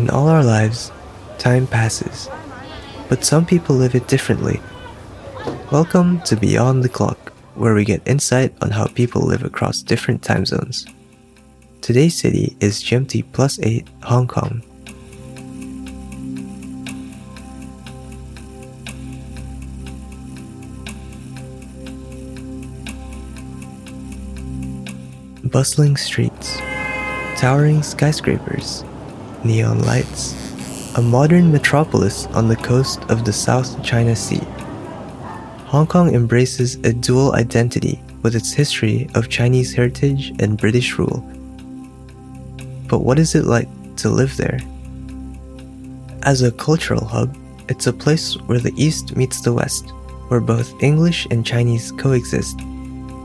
In all our lives, time passes, but some people live it differently. Welcome to Beyond the Clock, where we get insight on how people live across different time zones. Today's city is GMT plus 8 Hong Kong. Bustling streets, towering skyscrapers, neon lights, a modern metropolis on the coast of the South China Sea. Hong Kong embraces a dual identity with its history of Chinese heritage and British rule. But what is it like to live there? As a cultural hub, it's a place where the East meets the West, where both English and Chinese coexist.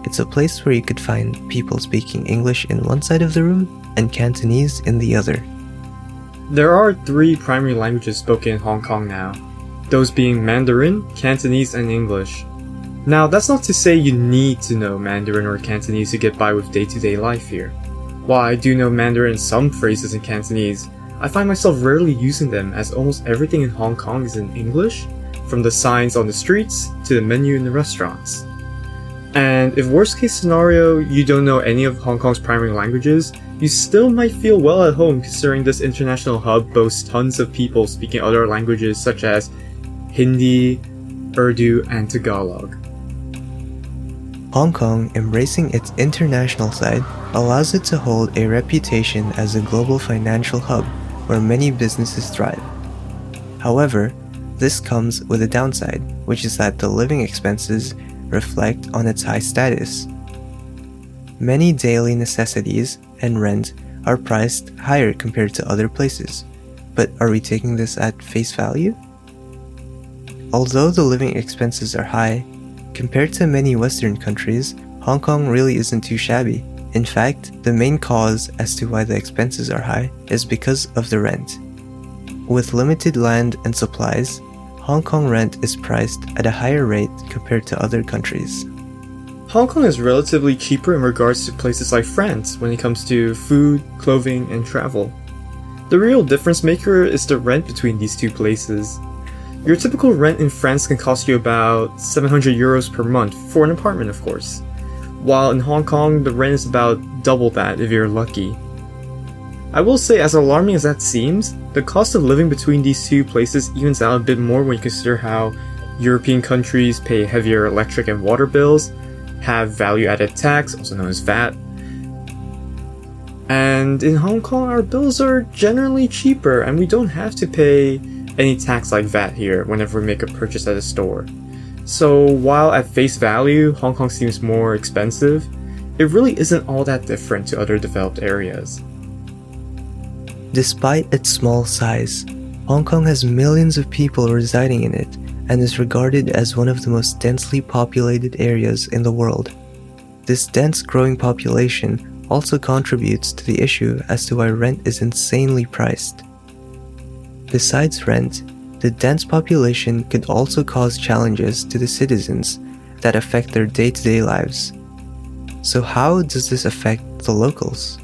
It's a place where you could find people speaking English in one side of the room and Cantonese in the other. There are three primary languages spoken in Hong Kong now, those being Mandarin, Cantonese, and English. Now, that's not to say you need to know Mandarin or Cantonese to get by with day to day life here. While I do know Mandarin and some phrases in Cantonese, I find myself rarely using them as almost everything in Hong Kong is in English, from the signs on the streets to the menu in the restaurants. And if worst case scenario, you don't know any of Hong Kong's primary languages, you still might feel well at home considering this international hub boasts tons of people speaking other languages such as Hindi, Urdu, and Tagalog. Hong Kong embracing its international side allows it to hold a reputation as a global financial hub where many businesses thrive. However, this comes with a downside, which is that the living expenses reflect on its high status. Many daily necessities and rent are priced higher compared to other places. But are we taking this at face value? Although the living expenses are high, compared to many Western countries, Hong Kong really isn't too shabby. In fact, the main cause as to why the expenses are high is because of the rent. With limited land and supplies, Hong Kong rent is priced at a higher rate compared to other countries. Hong Kong is relatively cheaper in regards to places like France when it comes to food, clothing, and travel. The real difference maker is the rent between these two places. Your typical rent in France can cost you about 700 euros per month for an apartment, of course, while in Hong Kong the rent is about double that if you're lucky. I will say, as alarming as that seems, the cost of living between these two places evens out a bit more when you consider how European countries pay heavier electric and water bills, have value added tax, also known as VAT. And in Hong Kong, our bills are generally cheaper, and we don't have to pay any tax like VAT here whenever we make a purchase at a store. So while at face value, Hong Kong seems more expensive, it really isn't all that different to other developed areas. Despite its small size, Hong Kong has millions of people residing in it and is regarded as one of the most densely populated areas in the world. This dense growing population also contributes to the issue as to why rent is insanely priced. Besides rent, the dense population could also cause challenges to the citizens that affect their day to day lives. So, how does this affect the locals?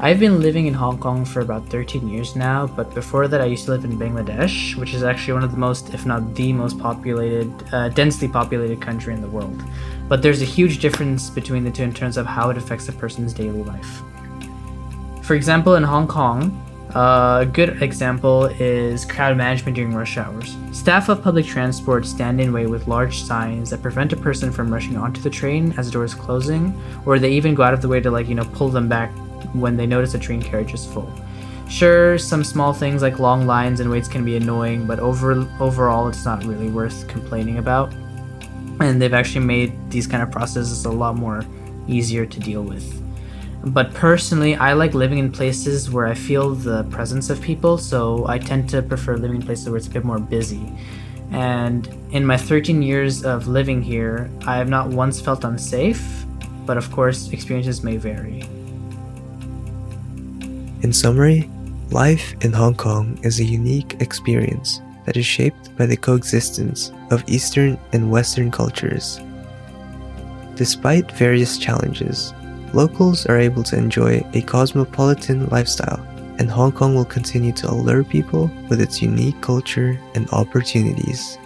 I've been living in Hong Kong for about 13 years now, but before that, I used to live in Bangladesh, which is actually one of the most, if not the most populated, uh, densely populated country in the world. But there's a huge difference between the two in terms of how it affects a person's daily life. For example, in Hong Kong, uh, a good example is crowd management during rush hours. Staff of public transport stand in way with large signs that prevent a person from rushing onto the train as the door is closing, or they even go out of the way to like, you know, pull them back when they notice a train carriage is full. Sure, some small things like long lines and waits can be annoying, but over, overall, it's not really worth complaining about. And they've actually made these kind of processes a lot more easier to deal with. But personally, I like living in places where I feel the presence of people, so I tend to prefer living in places where it's a bit more busy. And in my 13 years of living here, I have not once felt unsafe, but of course, experiences may vary. In summary, life in Hong Kong is a unique experience that is shaped by the coexistence of Eastern and Western cultures. Despite various challenges, locals are able to enjoy a cosmopolitan lifestyle and Hong Kong will continue to allure people with its unique culture and opportunities.